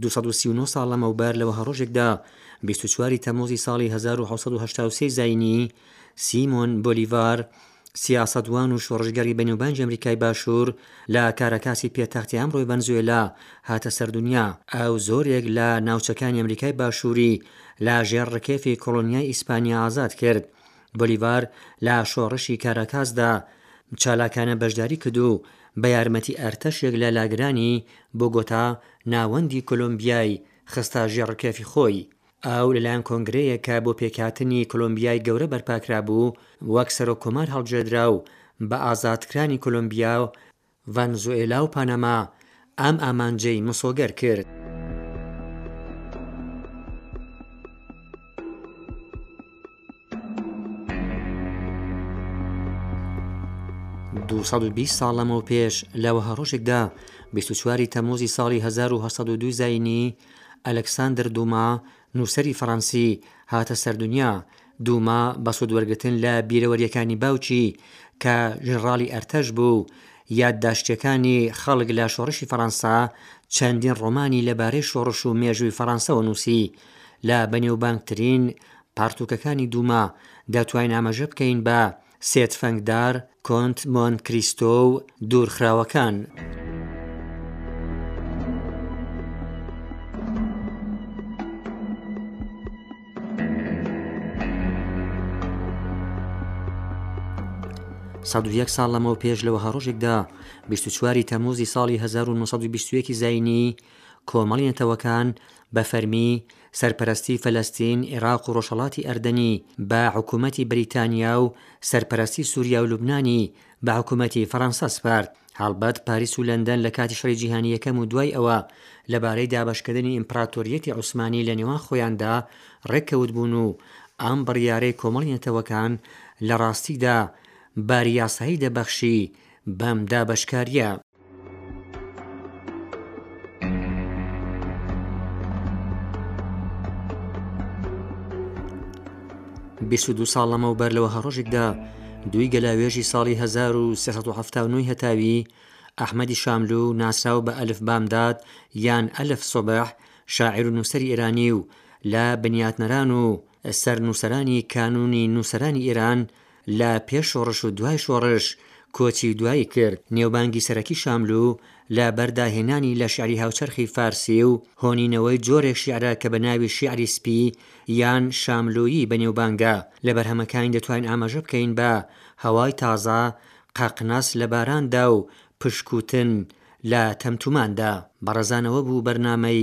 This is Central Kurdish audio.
دوو سەد و سی و نۆ ساڵ لەمەوبەر لە وەها ڕۆژێکدا بیست و چوار ی تەمموزی ساڵی هەزار و حەوت سەد و هەشتا و سێ زاینی، سیمۆن بۆلیڤار، سیاسەتوان و شۆڕشگێڕی بەنێوبانگی ئەمریکای باشوور لە کاراکاسی پێتەختی ئەمڕۆی ڤەنزوێلا هاتە سەر دونیا. ئەو زۆرێک لە ناوچەکانی ئەمریکای باشووری لە ژێر ڕکێفی کۆڵۆنیای ئیسپانیا ئازاد کرد. بۆلیڤار لە شۆڕشی کاراکاسدا چالاکانە بەشداری کرد و بە یارمەتی ئەرتەشێک لە لاگرانی بۆگۆتا ناوەندی کۆلۆمبیای خستە ژێڕ کێفی خۆی. ئەو لەلایەن کۆنگرەیەک کە بۆ پێکهاتنی کۆلۆمبیای گەورە بەرپاکرابوو وەک سەرۆک کۆمار هەڵبژێردرا و بە ئازادکرانی کۆلۆمبیا ڤەنزوئێلا و پانەما ئەم ئامانجەی مسۆگەر کرد. دوو سەد و بیست ساڵ لەمەوپێش لە وەهاڕۆژێکدا بیست و چواری تەموزی ساڵی هەزار و هەشت سەد و دوو زاینی، ئەلکساندر دوما، نووسەری فەڕەنسی، هاتە سەر دونیا، دوما بە سوود وەرگرتن لە بیرەوەرییەکانی باوکی کە ژنڕاڵی ئەرتەش بوو، یادداشتییەکانی خەڵک لە شۆڕشی فەڕەنسا، چەندین ڕۆمانی لە بارەی شۆڕش و مێژووی فەڕەنسەوە نووسی. لە بەنێوبانگترین پەڕتووکەکانی دوما دەتوانین ئاماژە بکەین بە، سێ تفەنگدار، کۆنت مۆنت کریستۆ و دوورخراوەکان. سەد و یەک ساڵ لەمەو پێش لە وەها ڕۆژێکدا بیست و چواری تەموزی ساڵی 1920 زینی کۆمەڵی نەتەوەکان بە فەرمی سەرپەرەستی فەلەستین، ئێراق و ڕۆژهەڵاتی ئەردەنی بە حکوومەتی بریتانیا و سەرپەرەستی سووریا و لوبنانی بە حکوومەتی فەرەنسا سپارد. هەڵبەت پاریس و لەندەن لە کاتی شەڕی جیهانی یەکەم و دوای ئەوە لەبارەی دابەشکردنی ئیمپراتۆریەتی عوسمانی لە نێوان خۆیاندا ڕێککەوت بوون و ئەم بڕیارەی کۆمەڵی نەتەوەکان لە ڕاستیدا باری یاسایی دەبەخشی بەم دابەشکارییە. بیست و دوو ساڵ لەمەوبەر لەوە هەڕۆژێکدا دوی گەلاوێژی ساڵی 1970 هەتاوی ئەحمەدی شاملو و ناسرااو بە ئەلف بامداد یان ئەلف سۆبح شاعر و نووسری ئێرانی و لە بنیاتنەران و سەر نووسرانی کانونی نووسرانی ئێران لە پێش شۆڕش و دوای شۆڕش کۆچی دوایی کرد. نێوبانگی سەرەکی شاملوو لە بەر داهێنانی لە شیعری هاوچەرخی فارسی و هۆنینەوەی جۆرێک شیعرە کە بە ناوی شیعری سپی یان شاملوویی بەنێوبانگە. لە بەرهەمەکانی دەتوانین ئاماژە بکەین بە، هەوای تازە، قەقنەس لە باراندا و پشکووتن لە تەمتوماندا. بە ڕەزانەوە بوو بەرنامەی،